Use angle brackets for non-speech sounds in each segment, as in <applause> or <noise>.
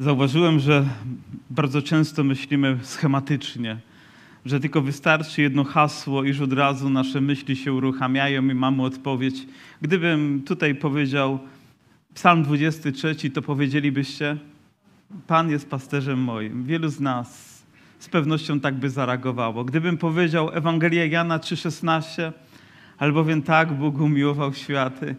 Zauważyłem, że bardzo często myślimy schematycznie, że tylko wystarczy jedno hasło, iż od razu nasze myśli się uruchamiają i mamy odpowiedź. Gdybym tutaj powiedział Psalm 23, to powiedzielibyście: Pan jest pasterzem moim. Wielu z nas z pewnością tak by zareagowało. Gdybym powiedział Ewangelia Jana 3,16, albowiem tak Bóg umiłował światy.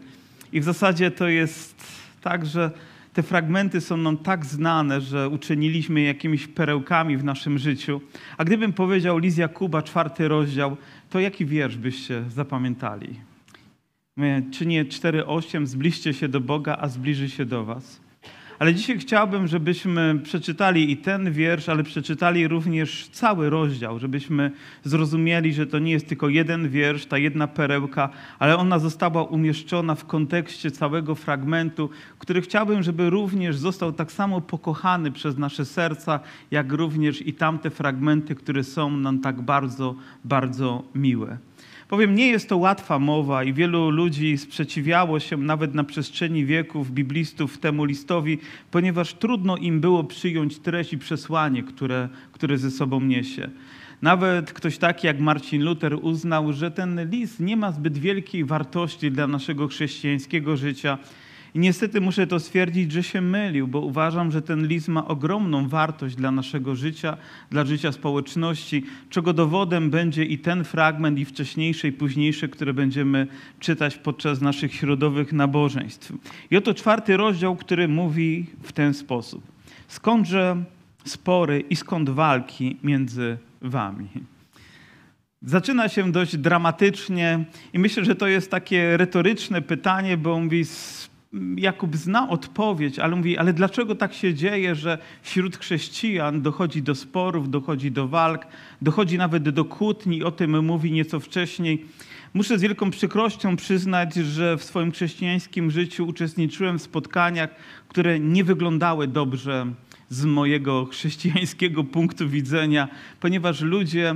I w zasadzie to jest tak, że te fragmenty są nam tak znane, że uczyniliśmy jakimiś perełkami w naszym życiu. A gdybym powiedział Liz Jakuba, czwarty rozdział, to jaki wiersz byście zapamiętali? Czynię 4,8, zbliżcie się do Boga, a zbliży się do was. Ale dzisiaj chciałbym, żebyśmy przeczytali i ten wiersz, ale przeczytali również cały rozdział, żebyśmy zrozumieli, że to nie jest tylko jeden wiersz, ta jedna perełka, ale ona została umieszczona w kontekście całego fragmentu, który chciałbym, żeby również został tak samo pokochany przez nasze serca, jak również i tamte fragmenty, które są nam tak bardzo, bardzo miłe. Powiem, nie jest to łatwa mowa i wielu ludzi sprzeciwiało się nawet na przestrzeni wieków biblistów temu listowi, ponieważ trudno im było przyjąć treść i przesłanie, które, które ze sobą niesie. Nawet ktoś taki jak Marcin Luther uznał, że ten list nie ma zbyt wielkiej wartości dla naszego chrześcijańskiego życia i niestety muszę to stwierdzić, że się mylił, bo uważam, że ten list ma ogromną wartość dla naszego życia, dla życia społeczności, czego dowodem będzie i ten fragment, i wcześniejsze, i późniejsze, które będziemy czytać podczas naszych środowych nabożeństw. I oto czwarty rozdział, który mówi w ten sposób. Skądże spory i skąd walki między wami? Zaczyna się dość dramatycznie i myślę, że to jest takie retoryczne pytanie, bo mówi Jakub zna odpowiedź, ale mówi, ale dlaczego tak się dzieje, że wśród chrześcijan dochodzi do sporów, dochodzi do walk, dochodzi nawet do kłótni, o tym mówi nieco wcześniej. Muszę z wielką przykrością przyznać, że w swoim chrześcijańskim życiu uczestniczyłem w spotkaniach, które nie wyglądały dobrze z mojego chrześcijańskiego <laughs> punktu widzenia, ponieważ ludzie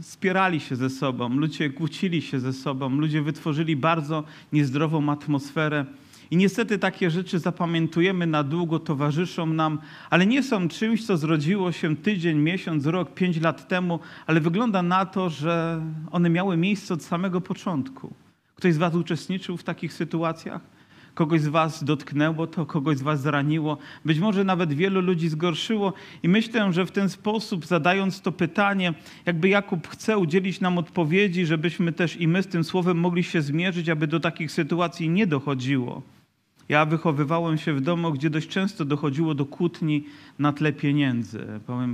spierali się ze sobą, ludzie kłócili się ze sobą, ludzie wytworzyli bardzo niezdrową atmosferę. I niestety takie rzeczy zapamiętujemy na długo, towarzyszą nam, ale nie są czymś, co zrodziło się tydzień, miesiąc, rok, pięć lat temu, ale wygląda na to, że one miały miejsce od samego początku. Ktoś z Was uczestniczył w takich sytuacjach? Kogoś z Was dotknęło to, kogoś z Was zraniło, być może nawet wielu ludzi zgorszyło. I myślę, że w ten sposób, zadając to pytanie, jakby Jakub chce udzielić nam odpowiedzi, żebyśmy też i my z tym słowem mogli się zmierzyć, aby do takich sytuacji nie dochodziło. Ja wychowywałem się w domu, gdzie dość często dochodziło do kłótni na tle pieniędzy,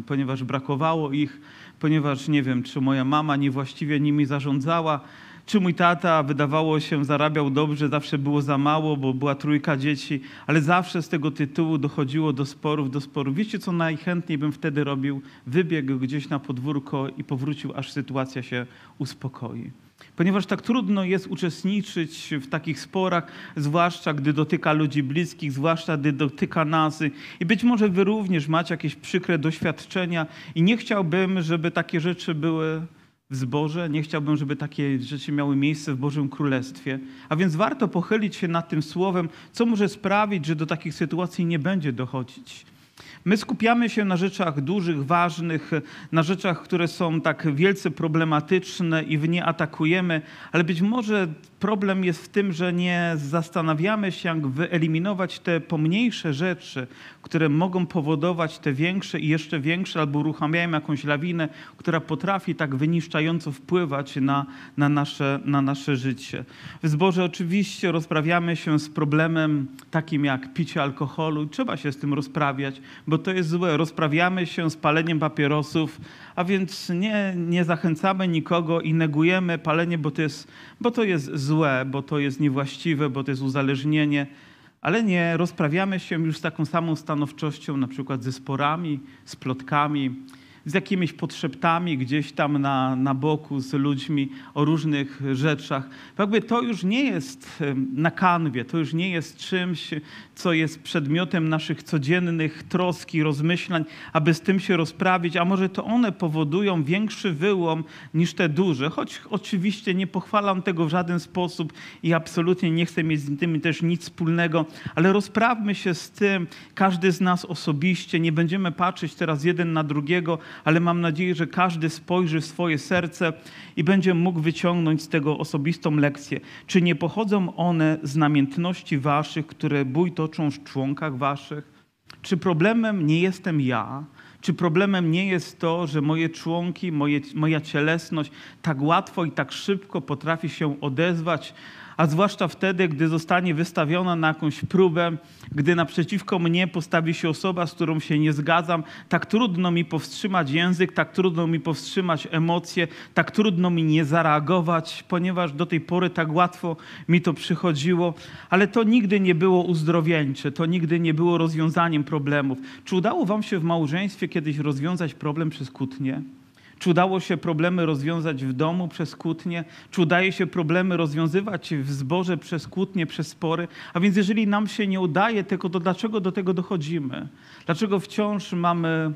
ponieważ brakowało ich, ponieważ nie wiem, czy moja mama niewłaściwie nimi zarządzała, czy mój tata, wydawało się, zarabiał dobrze, zawsze było za mało, bo była trójka dzieci, ale zawsze z tego tytułu dochodziło do sporów, do sporów. Wiecie, co najchętniej bym wtedy robił? Wybiegł gdzieś na podwórko i powrócił, aż sytuacja się uspokoi ponieważ tak trudno jest uczestniczyć w takich sporach, zwłaszcza gdy dotyka ludzi bliskich, zwłaszcza gdy dotyka nas. I być może wy również macie jakieś przykre doświadczenia i nie chciałbym, żeby takie rzeczy były w zborze, nie chciałbym, żeby takie rzeczy miały miejsce w Bożym Królestwie. A więc warto pochylić się nad tym słowem, co może sprawić, że do takich sytuacji nie będzie dochodzić. My skupiamy się na rzeczach dużych, ważnych, na rzeczach, które są tak wielce problematyczne i w nie atakujemy, ale być może problem jest w tym, że nie zastanawiamy się, jak wyeliminować te pomniejsze rzeczy, które mogą powodować te większe i jeszcze większe, albo uruchamiają jakąś lawinę, która potrafi tak wyniszczająco wpływać na, na, nasze, na nasze życie. W zborze oczywiście rozprawiamy się z problemem takim jak picie alkoholu. Trzeba się z tym rozprawiać, bo to jest złe. Rozprawiamy się z paleniem papierosów, a więc nie, nie zachęcamy nikogo i negujemy palenie, bo to, jest, bo to jest złe, bo to jest niewłaściwe, bo to jest uzależnienie, ale nie rozprawiamy się już z taką samą stanowczością, na przykład ze sporami, z plotkami. Z jakimiś potrzebami gdzieś tam na, na boku, z ludźmi o różnych rzeczach. Jakby to już nie jest na kanwie, to już nie jest czymś, co jest przedmiotem naszych codziennych troski, rozmyślań, aby z tym się rozprawić, a może to one powodują większy wyłom niż te duże. Choć oczywiście nie pochwalam tego w żaden sposób i absolutnie nie chcę mieć z tym też nic wspólnego, ale rozprawmy się z tym, każdy z nas osobiście, nie będziemy patrzeć teraz jeden na drugiego, ale mam nadzieję, że każdy spojrzy w swoje serce i będzie mógł wyciągnąć z tego osobistą lekcję. Czy nie pochodzą one z namiętności waszych, które bój toczą w członkach waszych? Czy problemem nie jestem ja? Czy problemem nie jest to, że moje członki, moje, moja cielesność tak łatwo i tak szybko potrafi się odezwać, a zwłaszcza wtedy, gdy zostanie wystawiona na jakąś próbę, gdy naprzeciwko mnie postawi się osoba, z którą się nie zgadzam, tak trudno mi powstrzymać język, tak trudno mi powstrzymać emocje, tak trudno mi nie zareagować, ponieważ do tej pory tak łatwo mi to przychodziło, ale to nigdy nie było uzdrowieńcze, to nigdy nie było rozwiązaniem problemów. Czy udało Wam się w małżeństwie kiedyś rozwiązać problem przez kłótnię? Czy udało się problemy rozwiązać w domu przez kłótnie? Czy udaje się problemy rozwiązywać w zborze przez kłótnie, przez spory? A więc jeżeli nam się nie udaje tego, to dlaczego do tego dochodzimy? Dlaczego wciąż mamy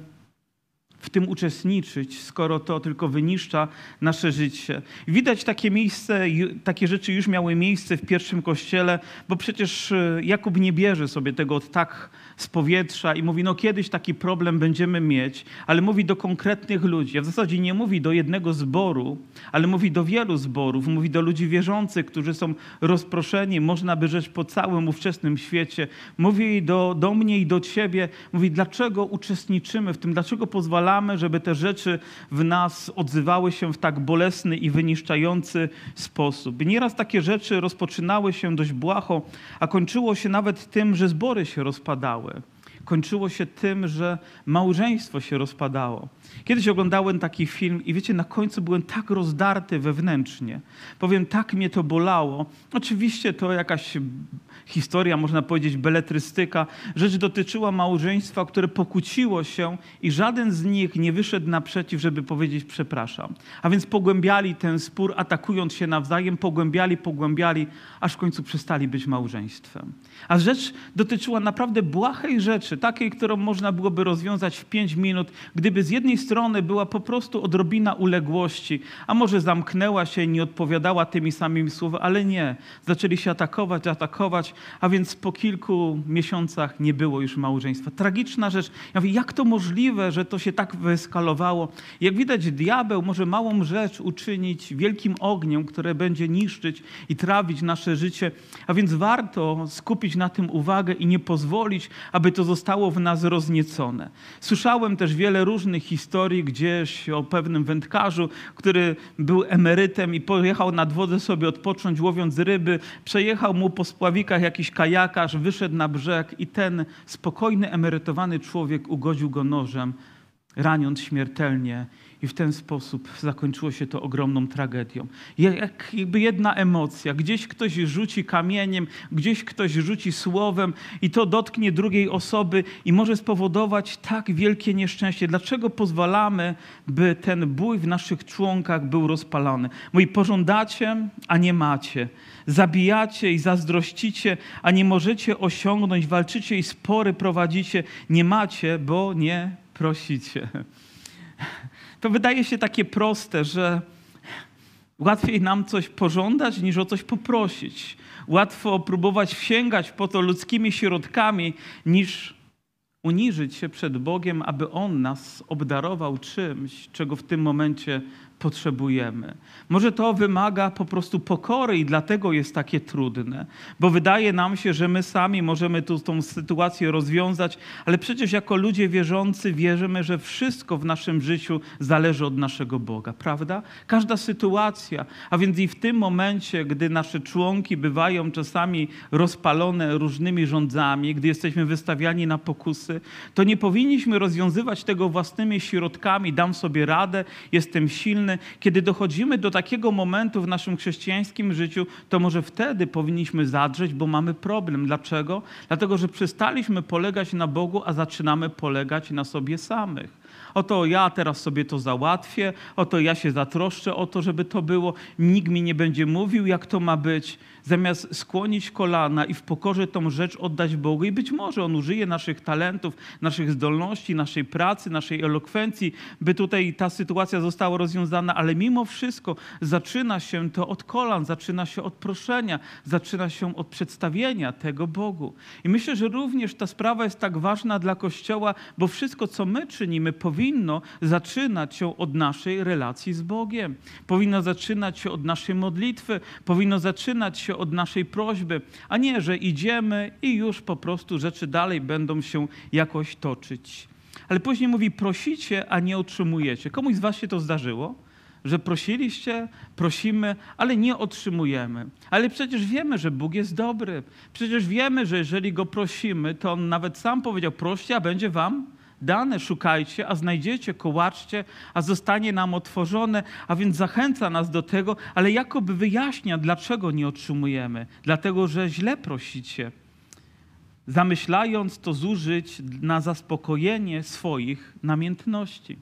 w tym uczestniczyć, skoro to tylko wyniszcza nasze życie. Widać takie miejsce, takie rzeczy już miały miejsce w pierwszym kościele, bo przecież e, Jakub nie bierze sobie tego od tak z powietrza i mówi, no kiedyś taki problem będziemy mieć, ale mówi do konkretnych ludzi. W zasadzie nie mówi do jednego zboru, ale mówi do wielu zborów, mówi do ludzi wierzących, którzy są rozproszeni, można by rzec po całym ówczesnym świecie. Mówi do, do mnie i do ciebie, mówi, dlaczego uczestniczymy w tym, dlaczego pozwalamy, żeby te rzeczy w nas odzywały się w tak bolesny i wyniszczający sposób. I nieraz takie rzeczy rozpoczynały się dość błaho, a kończyło się nawet tym, że zbory się rozpadały. Kończyło się tym, że małżeństwo się rozpadało. Kiedyś oglądałem taki film i wiecie, na końcu byłem tak rozdarty wewnętrznie. Powiem, tak mnie to bolało. Oczywiście to jakaś historia, można powiedzieć, beletrystyka. Rzecz dotyczyła małżeństwa, które pokłóciło się i żaden z nich nie wyszedł naprzeciw, żeby powiedzieć przepraszam. A więc pogłębiali ten spór, atakując się nawzajem, pogłębiali, pogłębiali, aż w końcu przestali być małżeństwem. A rzecz dotyczyła naprawdę błahej rzeczy, takiej, którą można byłoby rozwiązać w pięć minut, gdyby z jednej strony była po prostu odrobina uległości, a może zamknęła się i nie odpowiadała tymi samymi słowy, ale nie. Zaczęli się atakować, atakować, a więc po kilku miesiącach nie było już małżeństwa. Tragiczna rzecz. Ja mówię, jak to możliwe, że to się tak wyeskalowało? Jak widać, diabeł może małą rzecz uczynić wielkim ogniem, które będzie niszczyć i trawić nasze życie, a więc warto skupić na tym uwagę i nie pozwolić, aby to zostało w nas rozniecone. Słyszałem też wiele różnych historii gdzieś o pewnym wędkarzu, który był emerytem i pojechał nad wodę sobie odpocząć, łowiąc ryby. Przejechał mu po spławikach jakiś kajakarz, wyszedł na brzeg i ten spokojny, emerytowany człowiek ugodził go nożem, raniąc śmiertelnie. I w ten sposób zakończyło się to ogromną tragedią. Jak jakby jedna emocja, gdzieś ktoś rzuci kamieniem, gdzieś ktoś rzuci słowem i to dotknie drugiej osoby i może spowodować tak wielkie nieszczęście. Dlaczego pozwalamy, by ten bój w naszych członkach był rozpalony? Mówi, pożądacie, a nie macie. Zabijacie i zazdrościcie, a nie możecie osiągnąć. Walczycie i spory prowadzicie. Nie macie, bo nie prosicie. To wydaje się takie proste, że łatwiej nam coś pożądać niż o coś poprosić. Łatwo próbować sięgać po to ludzkimi środkami niż uniżyć się przed Bogiem, aby On nas obdarował czymś, czego w tym momencie potrzebujemy. Może to wymaga po prostu pokory i dlatego jest takie trudne, bo wydaje nam się, że my sami możemy tu tą sytuację rozwiązać, ale przecież jako ludzie wierzący wierzymy, że wszystko w naszym życiu zależy od naszego Boga, prawda? Każda sytuacja, a więc i w tym momencie, gdy nasze członki bywają czasami rozpalone różnymi rządzami, gdy jesteśmy wystawiani na pokusy, to nie powinniśmy rozwiązywać tego własnymi środkami, dam sobie radę, jestem silny, kiedy dochodzimy do takiego momentu w naszym chrześcijańskim życiu, to może wtedy powinniśmy zadrzeć, bo mamy problem. Dlaczego? Dlatego, że przestaliśmy polegać na Bogu, a zaczynamy polegać na sobie samych. Oto ja teraz sobie to załatwię, oto ja się zatroszczę o to, żeby to było. Nikt mi nie będzie mówił, jak to ma być. Zamiast skłonić kolana i w pokorze tą rzecz oddać Bogu. I być może On użyje naszych talentów, naszych zdolności, naszej pracy, naszej elokwencji, by tutaj ta sytuacja została rozwiązana, ale mimo wszystko zaczyna się to od kolan, zaczyna się od proszenia, zaczyna się od przedstawienia tego Bogu. I myślę, że również ta sprawa jest tak ważna dla Kościoła, bo wszystko, co my czynimy, powinno zaczynać się od naszej relacji z Bogiem. Powinno zaczynać się od naszej modlitwy, powinno zaczynać się od naszej prośby, a nie, że idziemy i już po prostu rzeczy dalej będą się jakoś toczyć. Ale później mówi: prosicie, a nie otrzymujecie. Komuś z Was się to zdarzyło? Że prosiliście, prosimy, ale nie otrzymujemy. Ale przecież wiemy, że Bóg jest dobry. Przecież wiemy, że jeżeli go prosimy, to on nawet sam powiedział: proście, a będzie Wam dane, szukajcie, a znajdziecie, kołaczcie, a zostanie nam otworzone, a więc zachęca nas do tego, ale jakoby wyjaśnia, dlaczego nie otrzymujemy. Dlatego, że źle prosicie. Zamyślając to zużyć na zaspokojenie swoich namiętności.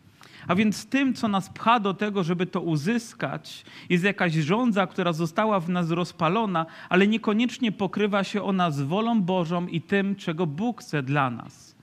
A więc tym, co nas pcha do tego, żeby to uzyskać, jest jakaś żądza, która została w nas rozpalona, ale niekoniecznie pokrywa się ona z wolą Bożą i tym, czego Bóg chce dla nas.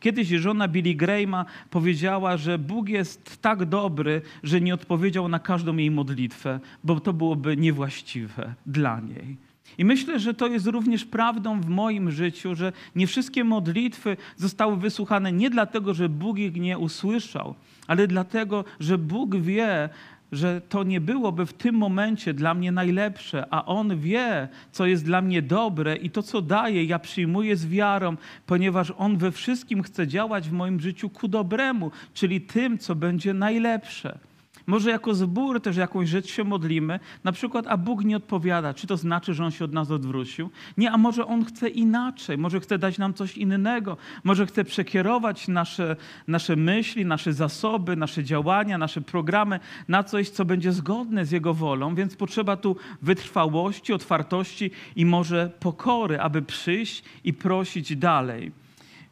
Kiedyś żona Billy Grahama powiedziała, że Bóg jest tak dobry, że nie odpowiedział na każdą jej modlitwę, bo to byłoby niewłaściwe dla niej. I myślę, że to jest również prawdą w moim życiu, że nie wszystkie modlitwy zostały wysłuchane nie dlatego, że Bóg ich nie usłyszał, ale dlatego, że Bóg wie, że to nie byłoby w tym momencie dla mnie najlepsze, a On wie, co jest dla mnie dobre i to, co daje, ja przyjmuję z wiarą, ponieważ On we wszystkim chce działać w moim życiu ku dobremu, czyli tym, co będzie najlepsze. Może jako zbór też jakąś rzecz się modlimy, na przykład, a Bóg nie odpowiada. Czy to znaczy, że On się od nas odwrócił? Nie, a może On chce inaczej, może chce dać nam coś innego, może chce przekierować nasze, nasze myśli, nasze zasoby, nasze działania, nasze programy na coś, co będzie zgodne z Jego wolą, więc potrzeba tu wytrwałości, otwartości i może pokory, aby przyjść i prosić dalej.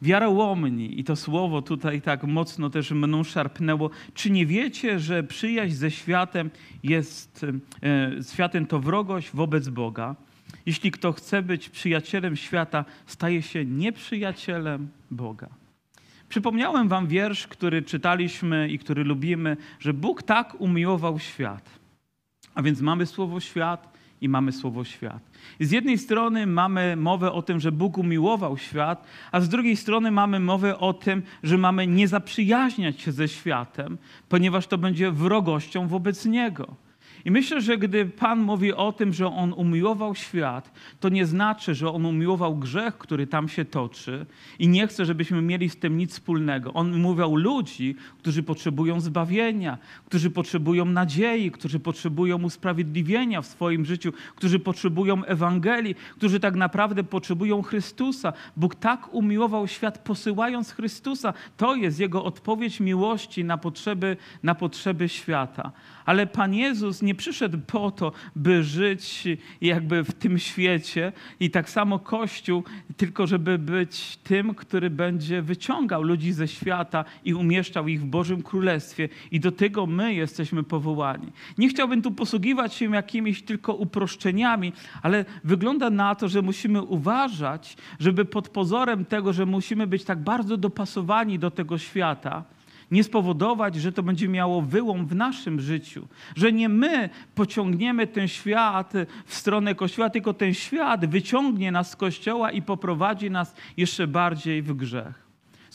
Wiarołomni, i to słowo tutaj tak mocno też mną szarpnęło, czy nie wiecie, że przyjaźń ze światem jest, e, światem to wrogość wobec Boga? Jeśli kto chce być przyjacielem świata, staje się nieprzyjacielem Boga. Przypomniałem wam wiersz, który czytaliśmy i który lubimy, że Bóg tak umiłował świat. A więc mamy słowo świat i mamy słowo świat. Z jednej strony mamy mowę o tym, że Bóg umiłował świat, a z drugiej strony mamy mowę o tym, że mamy nie zaprzyjaźniać się ze światem, ponieważ to będzie wrogością wobec Niego. I myślę, że gdy Pan mówi o tym, że On umiłował świat, to nie znaczy, że On umiłował grzech, który tam się toczy i nie chce, żebyśmy mieli z tym nic wspólnego. On umiłował ludzi, którzy potrzebują zbawienia, którzy potrzebują nadziei, którzy potrzebują usprawiedliwienia w swoim życiu, którzy potrzebują Ewangelii, którzy tak naprawdę potrzebują Chrystusa. Bóg tak umiłował świat, posyłając Chrystusa. To jest Jego odpowiedź miłości na potrzeby, na potrzeby świata. Ale Pan Jezus nie przyszedł po to, by żyć jakby w tym świecie i tak samo Kościół, tylko żeby być tym, który będzie wyciągał ludzi ze świata i umieszczał ich w Bożym Królestwie. I do tego my jesteśmy powołani. Nie chciałbym tu posługiwać się jakimiś tylko uproszczeniami, ale wygląda na to, że musimy uważać, żeby pod pozorem tego, że musimy być tak bardzo dopasowani do tego świata, nie spowodować, że to będzie miało wyłom w naszym życiu, że nie my pociągniemy ten świat w stronę Kościoła, tylko ten świat wyciągnie nas z Kościoła i poprowadzi nas jeszcze bardziej w grzech.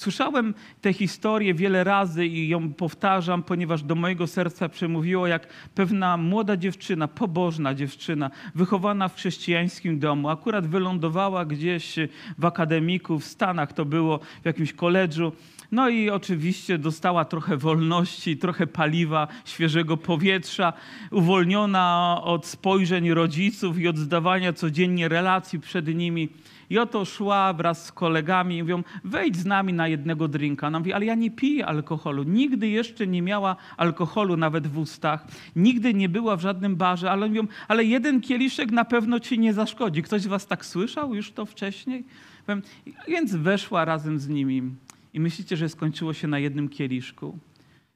Słyszałem tę historię wiele razy i ją powtarzam, ponieważ do mojego serca przemówiło, jak pewna młoda dziewczyna, pobożna dziewczyna, wychowana w chrześcijańskim domu, akurat wylądowała gdzieś w akademiku w Stanach, to było w jakimś koledżu, no i oczywiście dostała trochę wolności, trochę paliwa, świeżego powietrza, uwolniona od spojrzeń rodziców i od zdawania codziennie relacji przed nimi. I oto szła wraz z kolegami i mówią, wejdź z nami na jednego drinka. Ona mówi, ale ja nie piję alkoholu. Nigdy jeszcze nie miała alkoholu nawet w ustach. Nigdy nie była w żadnym barze. Ale mówią, ale jeden kieliszek na pewno ci nie zaszkodzi. Ktoś z was tak słyszał już to wcześniej? Więc weszła razem z nimi I myślicie, że skończyło się na jednym kieliszku?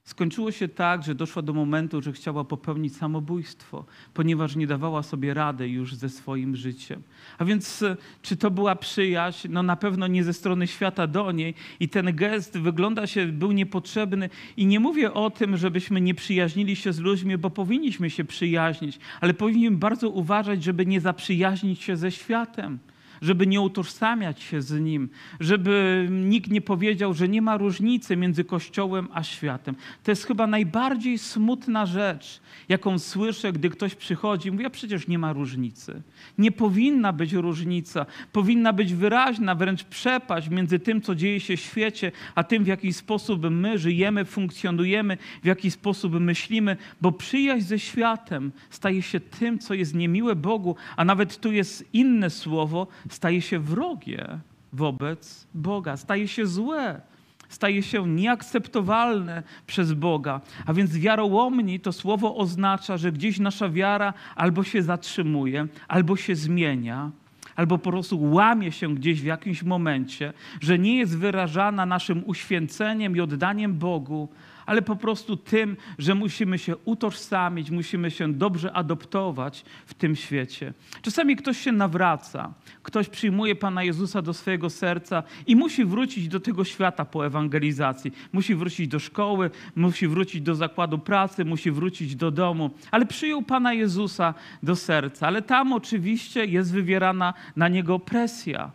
Skończyło się tak, że doszła do momentu, że chciała popełnić samobójstwo, ponieważ nie dawała sobie rady już ze swoim życiem. A więc e, czy to była przyjaźń? No na pewno nie ze strony świata do niej i ten gest wygląda się, był niepotrzebny i nie mówię o tym, żebyśmy nie przyjaźnili się z ludźmi, bo powinniśmy się przyjaźnić, ale powinniśmy bardzo uważać, żeby nie zaprzyjaźnić się ze światem żeby nie utożsamiać się z nim, żeby nikt nie powiedział, że nie ma różnicy między Kościołem a światem. To jest chyba najbardziej smutna rzecz, jaką słyszę, gdy ktoś przychodzi i mówi, a przecież nie ma różnicy. Nie powinna być różnica. Powinna być wyraźna, wręcz przepaść między tym, co dzieje się w świecie, a tym, w jaki sposób my żyjemy, funkcjonujemy, w jaki sposób myślimy, bo przyjaźń ze światem staje się tym, co jest niemiłe Bogu, a nawet tu jest inne słowo, staje się wrogie wobec Boga, staje się złe, staje się nieakceptowalne przez Boga. A więc wiarołomni to słowo oznacza, że gdzieś nasza wiara albo się zatrzymuje, albo się zmienia, albo po prostu łamie się gdzieś w jakimś momencie, że nie jest wyrażana naszym uświęceniem i oddaniem Bogu, ale po prostu tym, że musimy się utożsamić, musimy się dobrze adoptować w tym świecie. Czasami ktoś się nawraca, ktoś przyjmuje Pana Jezusa do swojego serca i musi wrócić do tego świata po ewangelizacji. Musi wrócić do szkoły, musi wrócić do zakładu pracy, musi wrócić do domu, ale przyjął Pana Jezusa do serca. Ale tam oczywiście jest wywierana na niego presja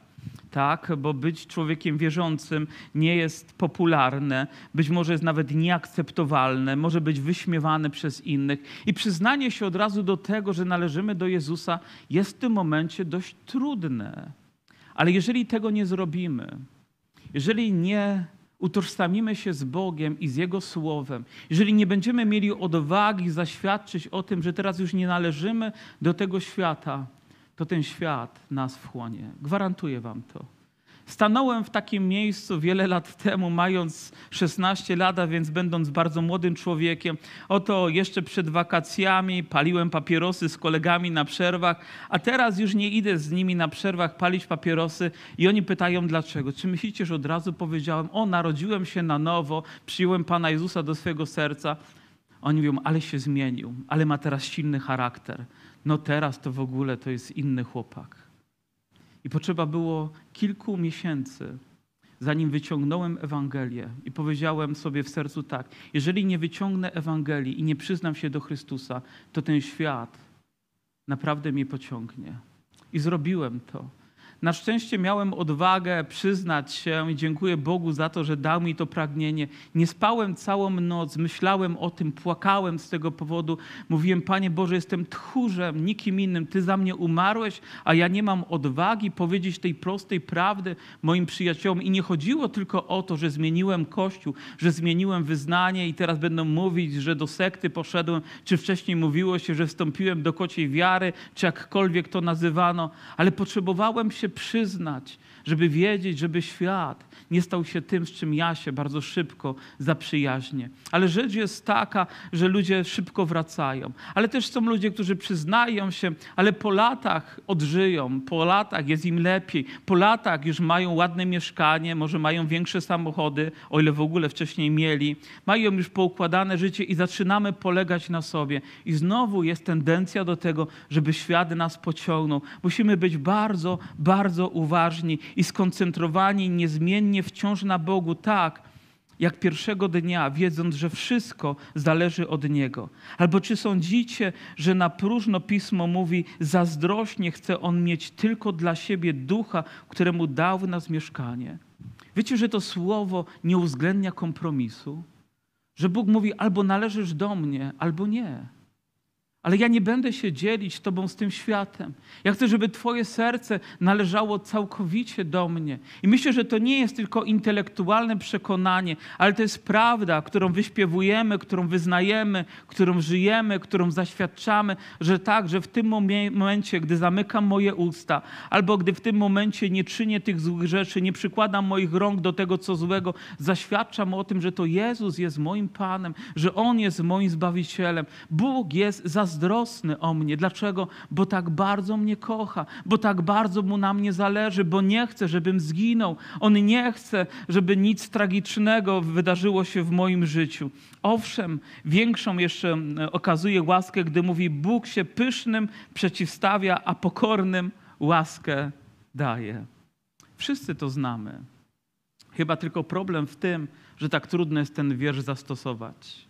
tak, bo być człowiekiem wierzącym nie jest popularne, być może jest nawet nieakceptowalne, może być wyśmiewane przez innych. I przyznanie się od razu do tego, że należymy do Jezusa, jest w tym momencie dość trudne. Ale jeżeli tego nie zrobimy, jeżeli nie utożsamimy się z Bogiem i z Jego Słowem, jeżeli nie będziemy mieli odwagi zaświadczyć o tym, że teraz już nie należymy do tego świata, to ten świat nas wchłonie. Gwarantuję wam to. Stanąłem w takim miejscu wiele lat temu, mając 16 lat, a więc będąc bardzo młodym człowiekiem. Oto jeszcze przed wakacjami paliłem papierosy z kolegami na przerwach, a teraz już nie idę z nimi na przerwach palić papierosy i oni pytają dlaczego. Czy myślicie, że od razu powiedziałem, o narodziłem się na nowo, przyjąłem Pana Jezusa do swojego serca? Oni mówią, ale się zmienił, ale ma teraz silny charakter no teraz to w ogóle to jest inny chłopak. I potrzeba było kilku miesięcy, zanim wyciągnąłem Ewangelię i powiedziałem sobie w sercu tak: jeżeli nie wyciągnę Ewangelii i nie przyznam się do Chrystusa, to ten świat naprawdę mnie pociągnie. I zrobiłem to. Na szczęście miałem odwagę przyznać się i dziękuję Bogu za to, że dał mi to pragnienie. Nie spałem całą noc, myślałem o tym, płakałem z tego powodu. Mówiłem, Panie Boże, jestem tchórzem, nikim innym. Ty za mnie umarłeś, a ja nie mam odwagi powiedzieć tej prostej prawdy moim przyjaciołom. I nie chodziło tylko o to, że zmieniłem Kościół, że zmieniłem wyznanie i teraz będą mówić, że do sekty poszedłem, czy wcześniej mówiło się, że wstąpiłem do kociej wiary, czy jakkolwiek to nazywano, ale potrzebowałem się przyznać, żeby wiedzieć, żeby świat nie stał się tym, z czym ja się bardzo szybko zaprzyjaźnię. Ale rzecz jest taka, że ludzie szybko wracają. Ale też są ludzie, którzy przyznają się, ale po latach odżyją, po latach jest im lepiej, po latach już mają ładne mieszkanie, może mają większe samochody, o ile w ogóle wcześniej mieli, mają już poukładane życie i zaczynamy polegać na sobie. I znowu jest tendencja do tego, żeby świat nas pociągnął. Musimy być bardzo, bardzo uważni i skoncentrowani niezmiennie wciąż na Bogu, tak jak pierwszego dnia, wiedząc, że wszystko zależy od Niego. Albo czy sądzicie, że na próżno Pismo mówi, zazdrośnie chce On mieć tylko dla siebie ducha, któremu dał w nas mieszkanie? Wiecie, że to słowo nie uwzględnia kompromisu? Że Bóg mówi, albo należysz do mnie, albo nie. Ale ja nie będę się dzielić Tobą z tym światem. Ja chcę, żeby Twoje serce należało całkowicie do mnie. I myślę, że to nie jest tylko intelektualne przekonanie, ale to jest prawda, którą wyśpiewujemy, którą wyznajemy, którą żyjemy, którą zaświadczamy, że tak, że w tym momencie, gdy zamykam moje usta, albo gdy w tym momencie nie czynię tych złych rzeczy, nie przykładam moich rąk do tego, co złego, zaświadczam o tym, że to Jezus jest moim Panem, że On jest moim Zbawicielem. Bóg jest za zazdrosny o mnie. Dlaczego? Bo tak bardzo mnie kocha, bo tak bardzo mu na mnie zależy, bo nie chce, żebym zginął. On nie chce, żeby nic tragicznego wydarzyło się w moim życiu. Owszem, większą jeszcze okazuje łaskę, gdy mówi: Bóg się pysznym przeciwstawia, a pokornym łaskę daje. Wszyscy to znamy. Chyba tylko problem w tym, że tak trudno jest ten wiersz zastosować.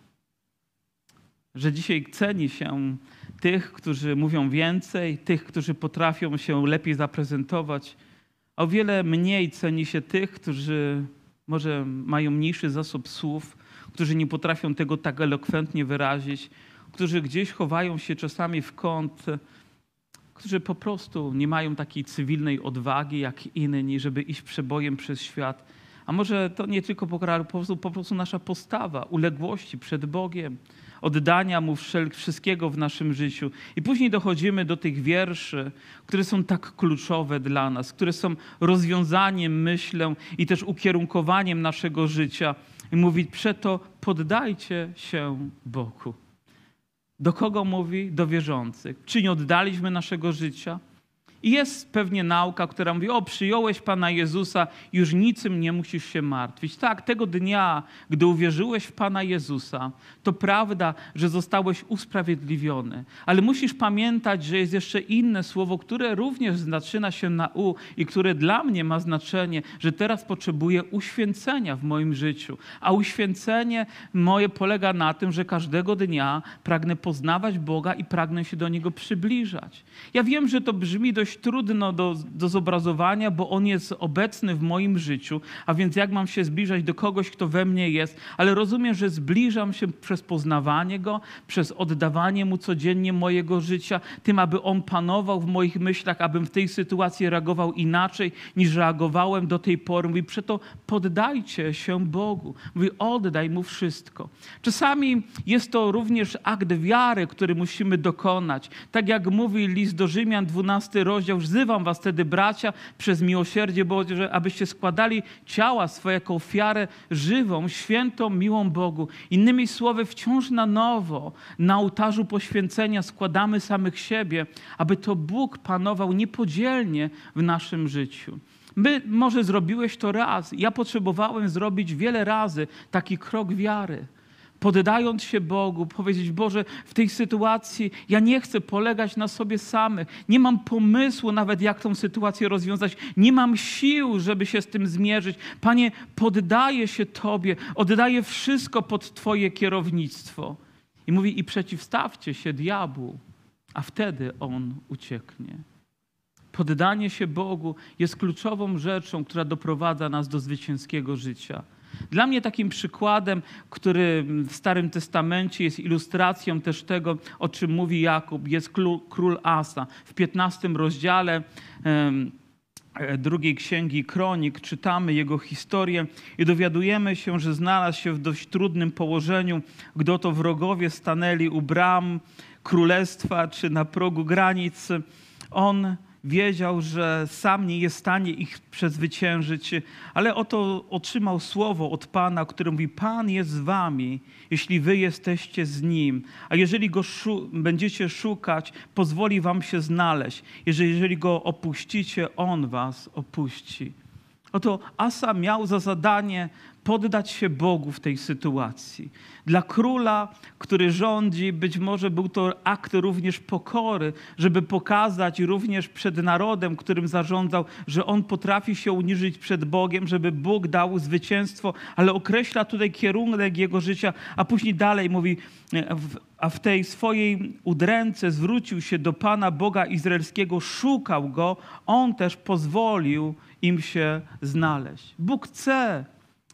Że dzisiaj ceni się tych, którzy mówią więcej, tych, którzy potrafią się lepiej zaprezentować, a o wiele mniej ceni się tych, którzy może mają mniejszy zasób słów, którzy nie potrafią tego tak elokwentnie wyrazić, którzy gdzieś chowają się czasami w kąt, którzy po prostu nie mają takiej cywilnej odwagi jak inni, żeby iść przebojem przez świat. A może to nie tylko po prostu, po prostu nasza postawa uległości przed Bogiem, oddania Mu wszystkiego w naszym życiu. I później dochodzimy do tych wierszy, które są tak kluczowe dla nas, które są rozwiązaniem, myślę, i też ukierunkowaniem naszego życia. I mówi, przeto poddajcie się Bogu. Do kogo mówi? Do wierzących. Czy nie oddaliśmy naszego życia? I jest pewnie nauka, która mówi: O, przyjąłeś Pana Jezusa, już niczym nie musisz się martwić. Tak, tego dnia, gdy uwierzyłeś w Pana Jezusa, to prawda, że zostałeś usprawiedliwiony. Ale musisz pamiętać, że jest jeszcze inne słowo, które również zaczyna się na U i które dla mnie ma znaczenie, że teraz potrzebuję uświęcenia w moim życiu. A uświęcenie moje polega na tym, że każdego dnia pragnę poznawać Boga i pragnę się do Niego przybliżać. Ja wiem, że to brzmi dość dość trudno do, do zobrazowania, bo on jest obecny w moim życiu, a więc jak mam się zbliżać do kogoś, kto we mnie jest, ale rozumiem, że zbliżam się przez poznawanie go, przez oddawanie mu codziennie mojego życia, tym, aby on panował w moich myślach, abym w tej sytuacji reagował inaczej niż reagowałem do tej pory. Mówi, przeto poddajcie się Bogu. Mówi, oddaj mu wszystko. Czasami jest to również akt wiary, który musimy dokonać. Tak jak mówi list do Rzymian, 12 rozdział, rozdział. Wzywam was wtedy, bracia, przez miłosierdzie Boże, abyście składali ciała swoje jako ofiarę żywą, świętą, miłą Bogu. Innymi słowy, wciąż na nowo na ołtarzu poświęcenia składamy samych siebie, aby to Bóg panował niepodzielnie w naszym życiu. My może zrobiłeś to raz. Ja potrzebowałem zrobić wiele razy taki krok wiary poddając się Bogu, powiedzieć: Boże, w tej sytuacji ja nie chcę polegać na sobie samych. Nie mam pomysłu nawet, jak tą sytuację rozwiązać. Nie mam sił, żeby się z tym zmierzyć. Panie, poddaję się Tobie, oddaję wszystko pod Twoje kierownictwo. I mówi: I przeciwstawcie się diabłu, a wtedy on ucieknie. Poddanie się Bogu jest kluczową rzeczą, która doprowadza nas do zwycięskiego życia. Dla mnie takim przykładem, który w Starym Testamencie jest ilustracją też tego, o czym mówi Jakub, jest król Asa. W 15 rozdziale e, drugiej księgi Kronik czytamy jego historię i dowiadujemy się, że znalazł się w dość trudnym położeniu, gdy oto wrogowie stanęli u bram królestwa czy na progu granic. On wiedział, że sam nie jest w stanie ich przezwyciężyć, ale oto otrzymał słowo od Pana, które mówi: Pan jest z wami, jeśli wy jesteście z nim. A jeżeli go szu będziecie szukać, pozwoli wam się znaleźć. Jeżeli, jeżeli go opuścicie, on was opuści. Oto Asa miał za zadanie poddać się Bogu w tej sytuacji. Dla króla, który rządzi, być może był to akt również pokory, żeby pokazać również przed narodem, którym zarządzał, że on potrafi się uniżyć przed Bogiem, żeby Bóg dał zwycięstwo, ale określa tutaj kierunek jego życia, a później dalej mówi, a w tej swojej udręce zwrócił się do Pana Boga Izraelskiego, szukał go, on też pozwolił im się znaleźć. Bóg chce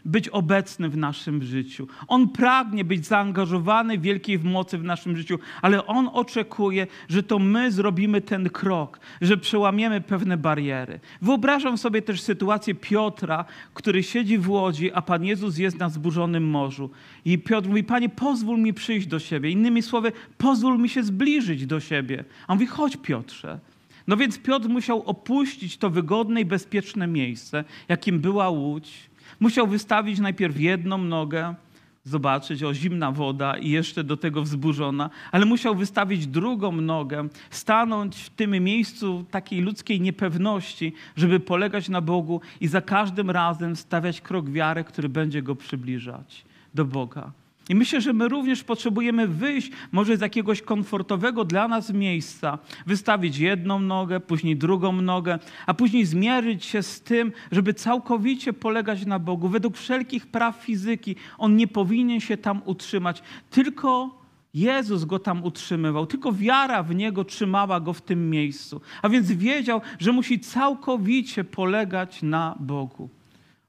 być obecny w naszym życiu. On pragnie być zaangażowany w wielkiej mocy w naszym życiu, ale On oczekuje, że to my zrobimy ten krok, że przełamiemy pewne bariery. Wyobrażam sobie też sytuację Piotra, który siedzi w łodzi, a Pan Jezus jest na zburzonym morzu. I Piotr mówi, Panie, pozwól mi przyjść do siebie. Innymi słowy, pozwól mi się zbliżyć do siebie. A on mówi, chodź Piotrze. No więc Piotr musiał opuścić to wygodne i bezpieczne miejsce, jakim była łódź, Musiał wystawić najpierw jedną nogę, zobaczyć, o zimna woda i jeszcze do tego wzburzona, ale musiał wystawić drugą nogę, stanąć w tym miejscu takiej ludzkiej niepewności, żeby polegać na Bogu i za każdym razem stawiać krok wiary, który będzie go przybliżać do Boga. I myślę, że my również potrzebujemy wyjść może z jakiegoś komfortowego dla nas miejsca, wystawić jedną nogę, później drugą nogę, a później zmierzyć się z tym, żeby całkowicie polegać na Bogu. Według wszelkich praw fizyki on nie powinien się tam utrzymać, tylko Jezus go tam utrzymywał, tylko wiara w niego trzymała go w tym miejscu. A więc wiedział, że musi całkowicie polegać na Bogu.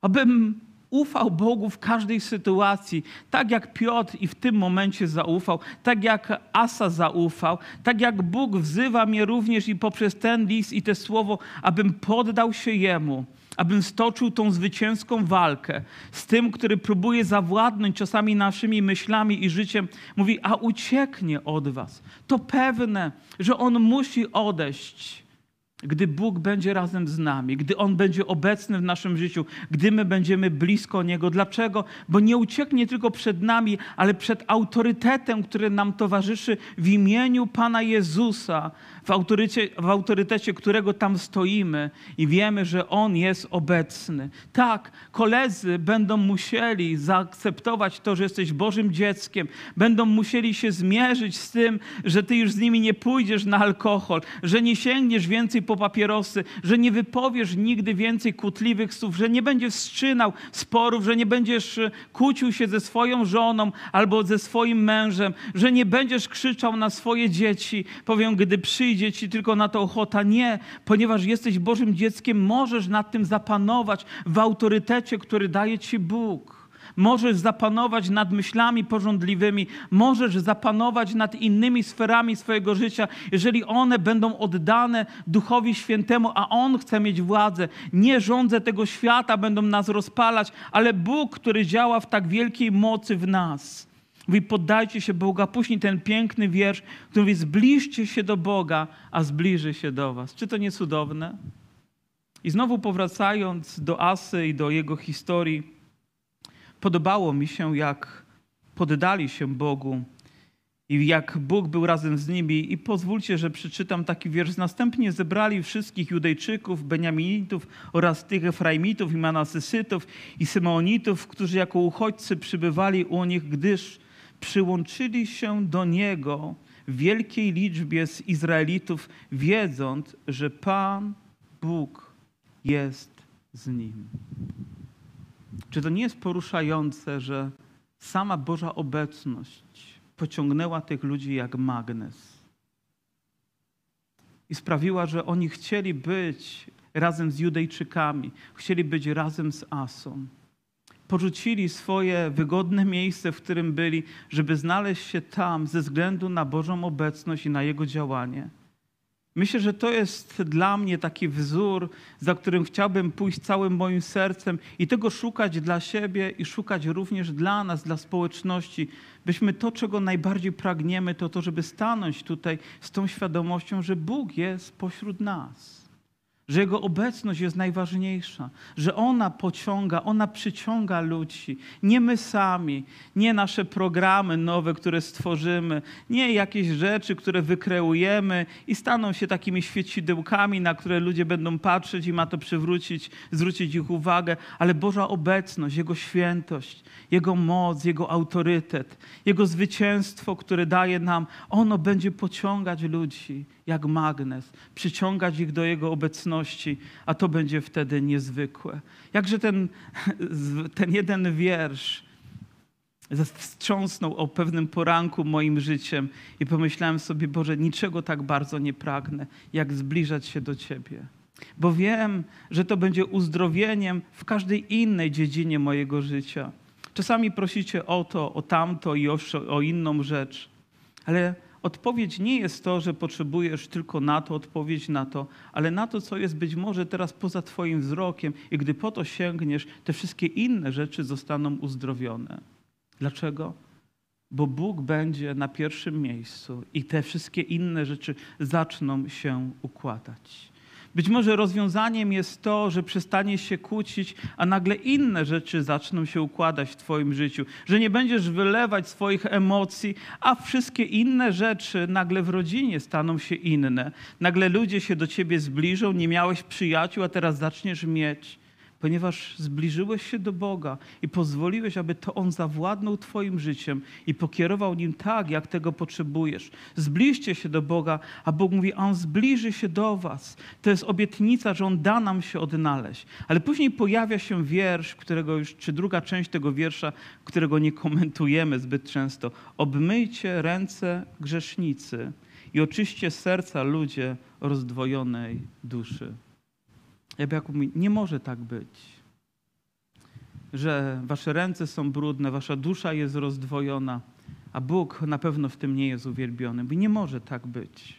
Abym ufał Bogu w każdej sytuacji, tak jak Piotr i w tym momencie zaufał, tak jak Asa zaufał, tak jak Bóg wzywa mnie również i poprzez ten list i te słowo, abym poddał się Jemu, abym stoczył tą zwycięską walkę z tym, który próbuje zawładnąć czasami naszymi myślami i życiem. Mówi, a ucieknie od was. To pewne, że On musi odejść gdy Bóg będzie razem z nami, gdy On będzie obecny w naszym życiu, gdy my będziemy blisko Niego. Dlaczego? Bo nie ucieknie tylko przed nami, ale przed autorytetem, który nam towarzyszy w imieniu Pana Jezusa, w autorytecie, w autorytecie którego tam stoimy i wiemy, że On jest obecny. Tak, koledzy będą musieli zaakceptować to, że jesteś Bożym dzieckiem, będą musieli się zmierzyć z tym, że Ty już z nimi nie pójdziesz na alkohol, że nie sięgniesz więcej po papierosy, że nie wypowiesz nigdy więcej kłótliwych słów, że nie będziesz wstrzynał sporów, że nie będziesz e, kłócił się ze swoją żoną albo ze swoim mężem, że nie będziesz krzyczał na swoje dzieci, powiem, gdy przyjdzie ci tylko na to ochota. Nie, ponieważ jesteś Bożym dzieckiem, możesz nad tym zapanować w autorytecie, który daje ci Bóg. Możesz zapanować nad myślami porządliwymi, możesz zapanować nad innymi sferami swojego życia, jeżeli one będą oddane Duchowi Świętemu, a On chce mieć władzę. Nie rządze tego świata będą nas rozpalać, ale Bóg, który działa w tak wielkiej mocy w nas. Mówi, poddajcie się Boga. Później ten piękny wiersz, który mówi, zbliżcie się do Boga, a zbliży się do was. Czy to nie cudowne? I znowu powracając do Asy i do jego historii, podobało mi się, jak poddali się Bogu i jak Bóg był razem z nimi. I pozwólcie, że przeczytam taki wiersz. Następnie zebrali wszystkich Judejczyków, Beniaminitów oraz tych Efraimitów i Manasysytów i Symeonitów, którzy jako uchodźcy przybywali u nich, gdyż przyłączyli się do Niego w wielkiej liczbie z Izraelitów, wiedząc, że Pan Bóg jest z nim. Czy to nie jest poruszające, że sama Boża obecność pociągnęła tych ludzi jak magnes i sprawiła, że oni chcieli być razem z Judejczykami, chcieli być razem z Asą. Porzucili swoje wygodne miejsce, w którym byli, żeby znaleźć się tam ze względu na Bożą obecność i na Jego działanie. Myślę, że to jest dla mnie taki wzór, za którym chciałbym pójść całym moim sercem i tego szukać dla siebie i szukać również dla nas, dla społeczności, byśmy to, czego najbardziej pragniemy, to to, żeby stanąć tutaj z tą świadomością, że Bóg jest pośród nas że Jego obecność jest najważniejsza, że ona pociąga, ona przyciąga ludzi. Nie my sami, nie nasze programy nowe, które stworzymy, nie jakieś rzeczy, które wykreujemy i staną się takimi świecidełkami, na które ludzie będą patrzeć i ma to przywrócić, zwrócić ich uwagę, ale Boża obecność, Jego świętość, Jego moc, Jego autorytet, Jego zwycięstwo, które daje nam, ono będzie pociągać ludzi jak magnes, przyciągać ich do Jego obecności, a to będzie wtedy niezwykłe. Jakże ten, <laughs> ten jeden wiersz wstrząsnął o pewnym poranku moim życiem i pomyślałem sobie, Boże, niczego tak bardzo nie pragnę, jak zbliżać się do Ciebie. Bo wiem, że to będzie uzdrowieniem w każdej innej dziedzinie mojego życia. Czasami prosicie o to, o tamto i o, o inną rzecz, ale odpowiedź nie jest to, że potrzebujesz tylko na to, odpowiedź na to, ale na to, co jest być może teraz poza Twoim wzrokiem, i gdy po to sięgniesz, te wszystkie inne rzeczy zostaną uzdrowione. Dlaczego? Bo Bóg będzie na pierwszym miejscu i te wszystkie inne rzeczy zaczną się układać. Być może rozwiązaniem jest to, że przestaniesz się kłócić, a nagle inne rzeczy zaczną się układać w Twoim życiu. Że nie będziesz wylewać swoich emocji, a wszystkie inne rzeczy nagle w rodzinie staną się inne. Nagle ludzie się do Ciebie zbliżą, nie miałeś przyjaciół, a teraz zaczniesz mieć ponieważ zbliżyłeś się do Boga i pozwoliłeś, aby to On zawładnął Twoim życiem i pokierował nim tak, jak tego potrzebujesz. Zbliżcie się do Boga, a Bóg mówi, On zbliży się do Was. To jest obietnica, że On da nam się odnaleźć. Ale później pojawia się wiersz, którego już, czy druga część tego wiersza, którego nie komentujemy zbyt często. Obmyjcie ręce grzesznicy i oczyście serca ludzie rozdwojonej duszy. Jakub mówi, nie może tak być, że wasze ręce są brudne, wasza dusza jest rozdwojona, a Bóg na pewno w tym nie jest uwielbiony. Bo nie może tak być.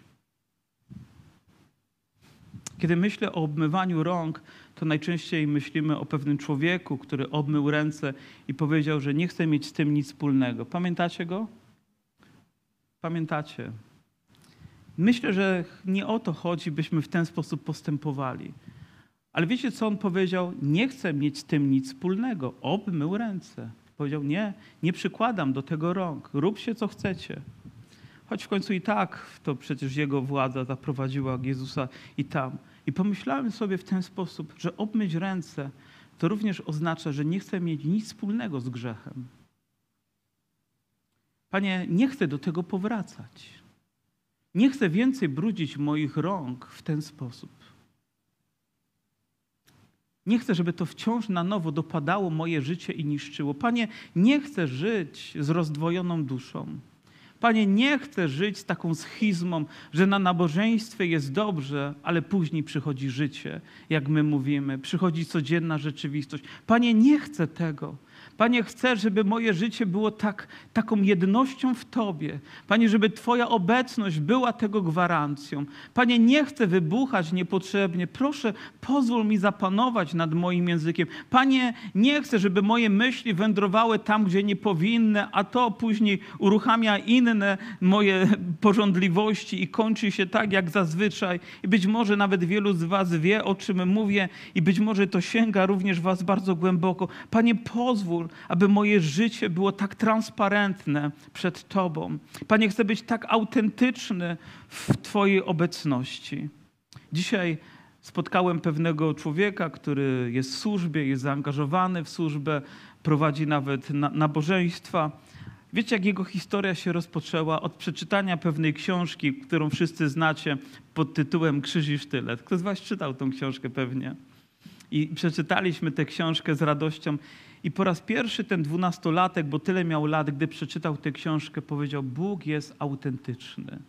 Kiedy myślę o obmywaniu rąk, to najczęściej myślimy o pewnym człowieku, który obmył ręce i powiedział, że nie chce mieć z tym nic wspólnego. Pamiętacie go? Pamiętacie? Myślę, że nie o to chodzi, byśmy w ten sposób postępowali. Ale wiecie, co on powiedział? Nie chcę mieć z tym nic wspólnego. Obmył ręce. Powiedział, nie, nie przykładam do tego rąk. Róbcie, co chcecie. Choć w końcu i tak to przecież jego władza zaprowadziła Jezusa i tam. I pomyślałem sobie w ten sposób, że obmyć ręce to również oznacza, że nie chcę mieć nic wspólnego z grzechem. Panie, nie chcę do tego powracać. Nie chcę więcej brudzić moich rąk w ten sposób. Nie chcę, żeby to wciąż na nowo dopadało moje życie i niszczyło. Panie, nie chcę żyć z rozdwojoną duszą. Panie, nie chcę żyć z taką schizmą, że na nabożeństwie jest dobrze, ale później przychodzi życie, jak my mówimy, przychodzi codzienna rzeczywistość. Panie, nie chcę tego. Panie, chcę, żeby moje życie było tak, taką jednością w Tobie. Panie, żeby Twoja obecność była tego gwarancją. Panie, nie chcę wybuchać niepotrzebnie. Proszę, pozwól mi zapanować nad moim językiem. Panie, nie chcę, żeby moje myśli wędrowały tam, gdzie nie powinny, a to później uruchamia inne moje porządliwości i kończy się tak, jak zazwyczaj. I być może nawet wielu z Was wie, o czym mówię, i być może to sięga również Was bardzo głęboko. Panie, pozwól, aby moje życie było tak transparentne przed Tobą. Panie, chcę być tak autentyczny w Twojej obecności. Dzisiaj spotkałem pewnego człowieka, który jest w służbie, jest zaangażowany w służbę, prowadzi nawet nabożeństwa. Wiecie, jak jego historia się rozpoczęła? Od przeczytania pewnej książki, którą wszyscy znacie pod tytułem Krzyż i Sztylet. Kto z Was czytał tą książkę pewnie? I przeczytaliśmy tę książkę z radością. I po raz pierwszy ten dwunastolatek, bo tyle miał lat, gdy przeczytał tę książkę, powiedział: Bóg jest autentyczny.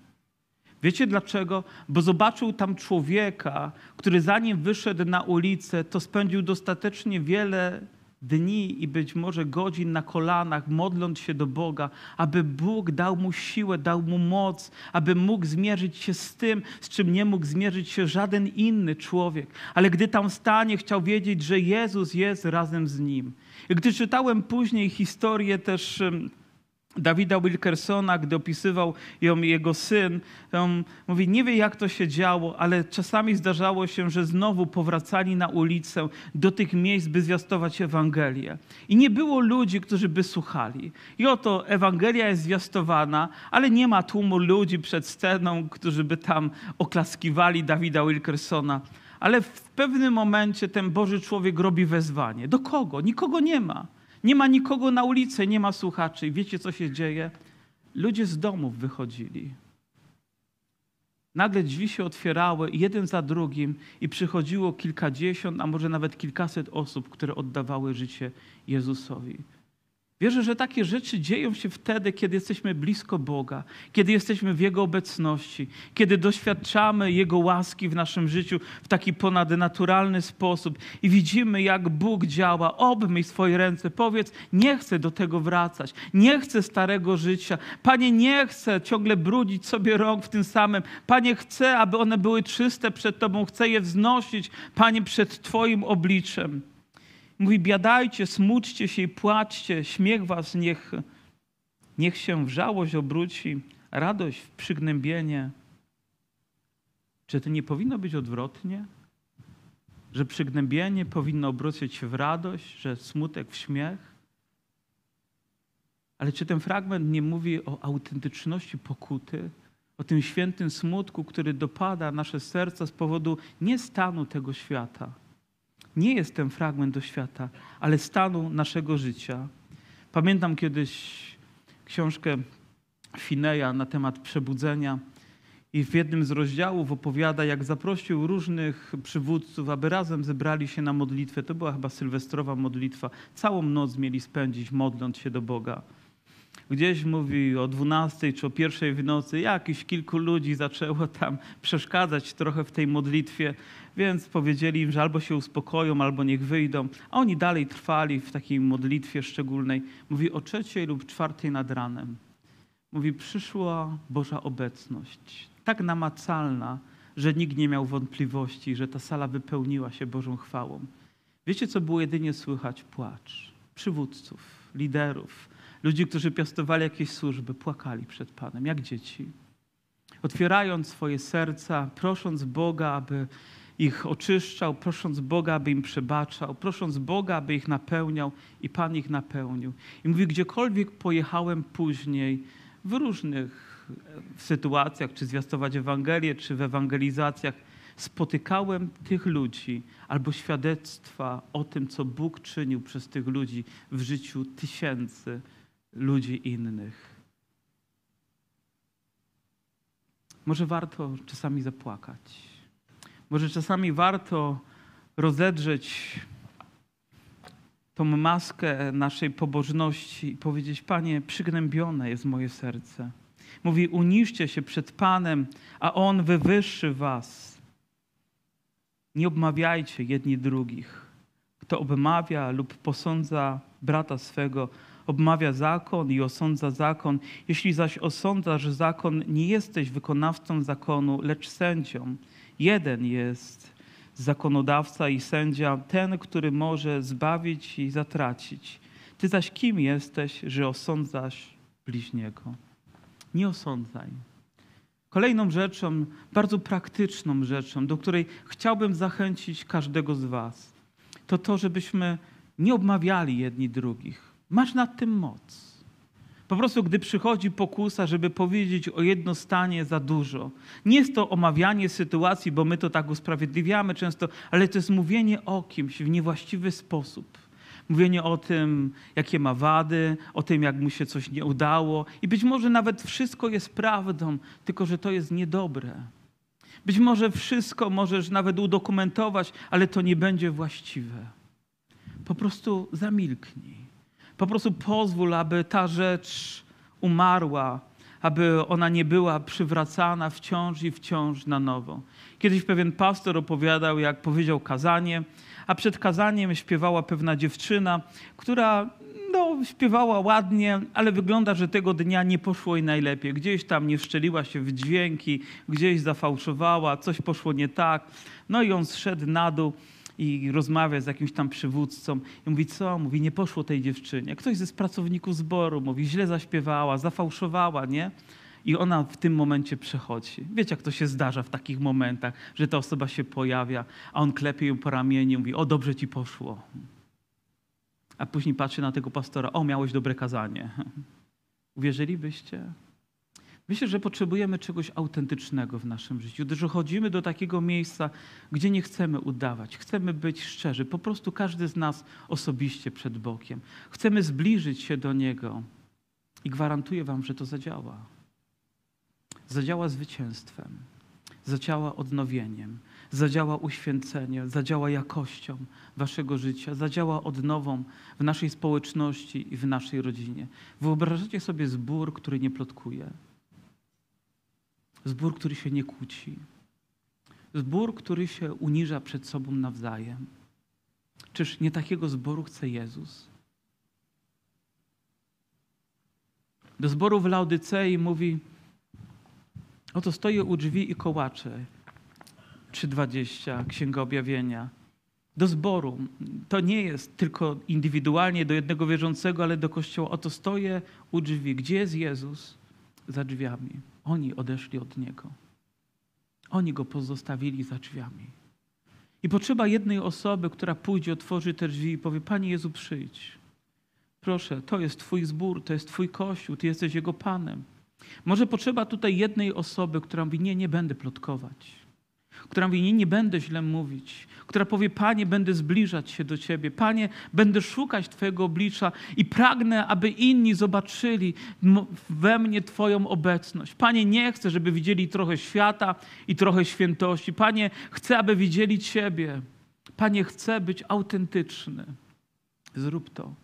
Wiecie dlaczego? Bo zobaczył tam człowieka, który zanim wyszedł na ulicę, to spędził dostatecznie wiele dni i być może godzin na kolanach, modląc się do Boga, aby Bóg dał mu siłę, dał mu moc, aby mógł zmierzyć się z tym, z czym nie mógł zmierzyć się żaden inny człowiek. Ale gdy tam stanie, chciał wiedzieć, że Jezus jest razem z nim. I gdy czytałem później historię też Dawida Wilkersona, gdy opisywał ją jego syn, on mówi, nie wie jak to się działo, ale czasami zdarzało się, że znowu powracali na ulicę do tych miejsc, by zwiastować Ewangelię. I nie było ludzi, którzy by słuchali. I oto Ewangelia jest zwiastowana, ale nie ma tłumu ludzi przed sceną, którzy by tam oklaskiwali Dawida Wilkersona. Ale w pewnym momencie ten Boży człowiek robi wezwanie. Do kogo? Nikogo nie ma. Nie ma nikogo na ulicy, nie ma słuchaczy. Wiecie, co się dzieje? Ludzie z domów wychodzili. Nagle drzwi się otwierały jeden za drugim i przychodziło kilkadziesiąt, a może nawet kilkaset osób, które oddawały życie Jezusowi. Wierzę, że takie rzeczy dzieją się wtedy, kiedy jesteśmy blisko Boga, kiedy jesteśmy w Jego obecności, kiedy doświadczamy Jego łaski w naszym życiu w taki ponadnaturalny sposób i widzimy, jak Bóg działa. Obmyj swoje ręce, powiedz: Nie chcę do tego wracać, nie chcę starego życia. Panie, nie chcę ciągle brudzić sobie rąk w tym samym. Panie, chcę, aby one były czyste przed Tobą, chcę je wznosić, Panie, przed Twoim obliczem. Mówi, biadajcie, smućcie się i płaczcie, śmiech was niech, niech się w żałość obróci, radość w przygnębienie. Czy to nie powinno być odwrotnie? Że przygnębienie powinno obrócić się w radość, że smutek w śmiech? Ale czy ten fragment nie mówi o autentyczności pokuty, o tym świętym smutku, który dopada nasze serca z powodu nie stanu tego świata? Nie jest ten fragment do świata, ale stanu naszego życia. Pamiętam kiedyś książkę Fineja na temat przebudzenia. I w jednym z rozdziałów opowiada, jak zaprosił różnych przywódców, aby razem zebrali się na modlitwę. To była chyba sylwestrowa modlitwa. Całą noc mieli spędzić, modląc się do Boga. Gdzieś mówi o 12 czy o pierwszej w nocy, jakiś kilku ludzi zaczęło tam przeszkadzać trochę w tej modlitwie, więc powiedzieli im, że albo się uspokoją, albo niech wyjdą. A oni dalej trwali w takiej modlitwie szczególnej. Mówi o trzeciej lub czwartej nad ranem. Mówi, przyszła Boża obecność, tak namacalna, że nikt nie miał wątpliwości, że ta sala wypełniła się Bożą chwałą. Wiecie, co było jedynie słychać? Płacz przywódców, liderów, ludzi, którzy piastowali jakieś służby, płakali przed Panem, jak dzieci. Otwierając swoje serca, prosząc Boga, aby ich oczyszczał, prosząc Boga, aby im przebaczał, prosząc Boga, aby ich napełniał i Pan ich napełnił. I mówi, gdziekolwiek pojechałem później, w różnych sytuacjach, czy zwiastować Ewangelię, czy w ewangelizacjach, spotykałem tych ludzi albo świadectwa o tym, co Bóg czynił przez tych ludzi w życiu tysięcy ludzi innych. Może warto czasami zapłakać. Może czasami warto rozedrzeć tą maskę naszej pobożności i powiedzieć: Panie, przygnębione jest moje serce. Mówi: Uniszcie się przed Panem, a On wywyższy Was. Nie obmawiajcie jedni drugich. Kto obmawia lub posądza brata swego, obmawia zakon i osądza zakon. Jeśli zaś osądzasz zakon, nie jesteś wykonawcą zakonu, lecz sędzią. Jeden jest zakonodawca i sędzia, ten, który może zbawić i zatracić. Ty zaś kim jesteś, że osądzasz bliźniego? Nie osądzaj. Kolejną rzeczą, bardzo praktyczną rzeczą, do której chciałbym zachęcić każdego z Was, to to, żebyśmy nie obmawiali jedni drugich. Masz nad tym moc. Po prostu, gdy przychodzi pokusa, żeby powiedzieć o jednostanie za dużo, nie jest to omawianie sytuacji, bo my to tak usprawiedliwiamy często, ale to jest mówienie o kimś w niewłaściwy sposób. Mówienie o tym, jakie ma wady, o tym, jak mu się coś nie udało. I być może nawet wszystko jest prawdą, tylko że to jest niedobre. Być może wszystko możesz nawet udokumentować, ale to nie będzie właściwe. Po prostu zamilknij. Po prostu pozwól, aby ta rzecz umarła, aby ona nie była przywracana wciąż i wciąż na nowo. Kiedyś pewien pastor opowiadał, jak powiedział kazanie, a przed kazaniem śpiewała pewna dziewczyna, która no, śpiewała ładnie, ale wygląda, że tego dnia nie poszło jej najlepiej. Gdzieś tam nie wszczeliła się w dźwięki, gdzieś zafałszowała, coś poszło nie tak. No i on zszedł na dół i rozmawia z jakimś tam przywódcą i mówi, co? Mówi, nie poszło tej dziewczynie. Ktoś ze pracowników zboru mówi, źle zaśpiewała, zafałszowała, nie? I ona w tym momencie przechodzi. Wiecie, jak to się zdarza w takich momentach, że ta osoba się pojawia, a on klepie ją po ramieniu mówi, o dobrze ci poszło. A później patrzy na tego pastora, o miałeś dobre kazanie. <laughs> Uwierzylibyście? Myślę, że potrzebujemy czegoś autentycznego w naszym życiu, że chodzimy do takiego miejsca, gdzie nie chcemy udawać, chcemy być szczerzy, po prostu każdy z nas osobiście przed Bogiem. Chcemy zbliżyć się do Niego. I gwarantuję Wam, że to zadziała. Zadziała zwycięstwem, zadziała odnowieniem, zadziała uświęceniem, zadziała jakością Waszego życia, zadziała odnową w naszej społeczności i w naszej rodzinie. Wyobrażacie sobie zbór, który nie plotkuje Zbór, który się nie kłóci. Zbór, który się uniża przed sobą nawzajem. Czyż nie takiego zboru chce Jezus? Do zboru w Laodycei mówi: Oto stoję u drzwi i kołaczę. 3:20 Księga Objawienia. Do zboru. To nie jest tylko indywidualnie do jednego wierzącego, ale do kościoła. Oto stoję u drzwi. Gdzie jest Jezus? Za drzwiami. Oni odeszli od Niego. Oni go pozostawili za drzwiami. I potrzeba jednej osoby, która pójdzie, otworzy te drzwi i powie: Panie Jezu, przyjdź. Proszę, to jest Twój zbór, to jest Twój kościół, Ty jesteś Jego Panem. Może potrzeba tutaj jednej osoby, która mówi: Nie, nie będę plotkować. Która mówi: Nie, nie będę źle mówić. Która powie: Panie, będę zbliżać się do Ciebie. Panie, będę szukać Twojego oblicza i pragnę, aby inni zobaczyli we mnie Twoją obecność. Panie, nie chcę, żeby widzieli trochę świata i trochę świętości. Panie, chcę, aby widzieli Ciebie. Panie, chcę być autentyczny. Zrób to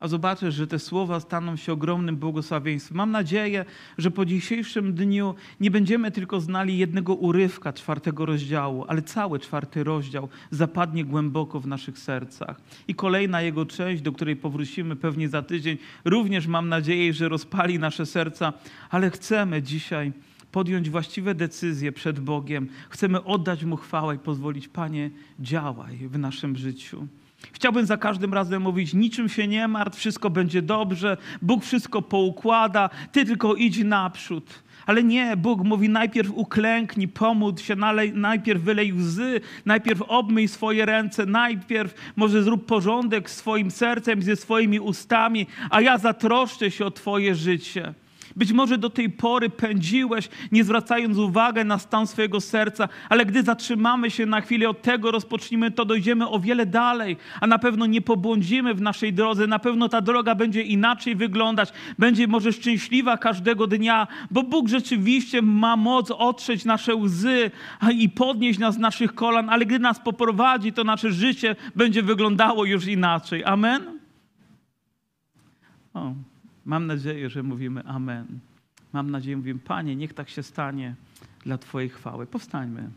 a zobaczysz, że te słowa staną się ogromnym błogosławieństwem. Mam nadzieję, że po dzisiejszym dniu nie będziemy tylko znali jednego urywka czwartego rozdziału, ale cały czwarty rozdział zapadnie głęboko w naszych sercach. I kolejna jego część, do której powrócimy pewnie za tydzień, również mam nadzieję, że rozpali nasze serca, ale chcemy dzisiaj podjąć właściwe decyzje przed Bogiem. Chcemy oddać Mu chwałę i pozwolić, Panie, działaj w naszym życiu. Chciałbym za każdym razem mówić: niczym się nie martw, wszystko będzie dobrze, Bóg wszystko poukłada, ty tylko idź naprzód. Ale nie, Bóg mówi: najpierw uklęknij, pomódl się, najpierw wylej łzy, najpierw obmyj swoje ręce, najpierw może zrób porządek swoim sercem ze swoimi ustami, a ja zatroszczę się o Twoje życie. Być może do tej pory pędziłeś, nie zwracając uwagi na stan swojego serca, ale gdy zatrzymamy się na chwilę, od tego rozpocznimy, to dojdziemy o wiele dalej, a na pewno nie pobłądzimy w naszej drodze, na pewno ta droga będzie inaczej wyglądać, będzie może szczęśliwa każdego dnia, bo Bóg rzeczywiście ma moc otrzeć nasze łzy i podnieść nas z naszych kolan, ale gdy nas poprowadzi, to nasze życie będzie wyglądało już inaczej. Amen? Mam nadzieję, że mówimy Amen. Mam nadzieję, mówimy Panie, niech tak się stanie dla Twojej chwały. Powstańmy.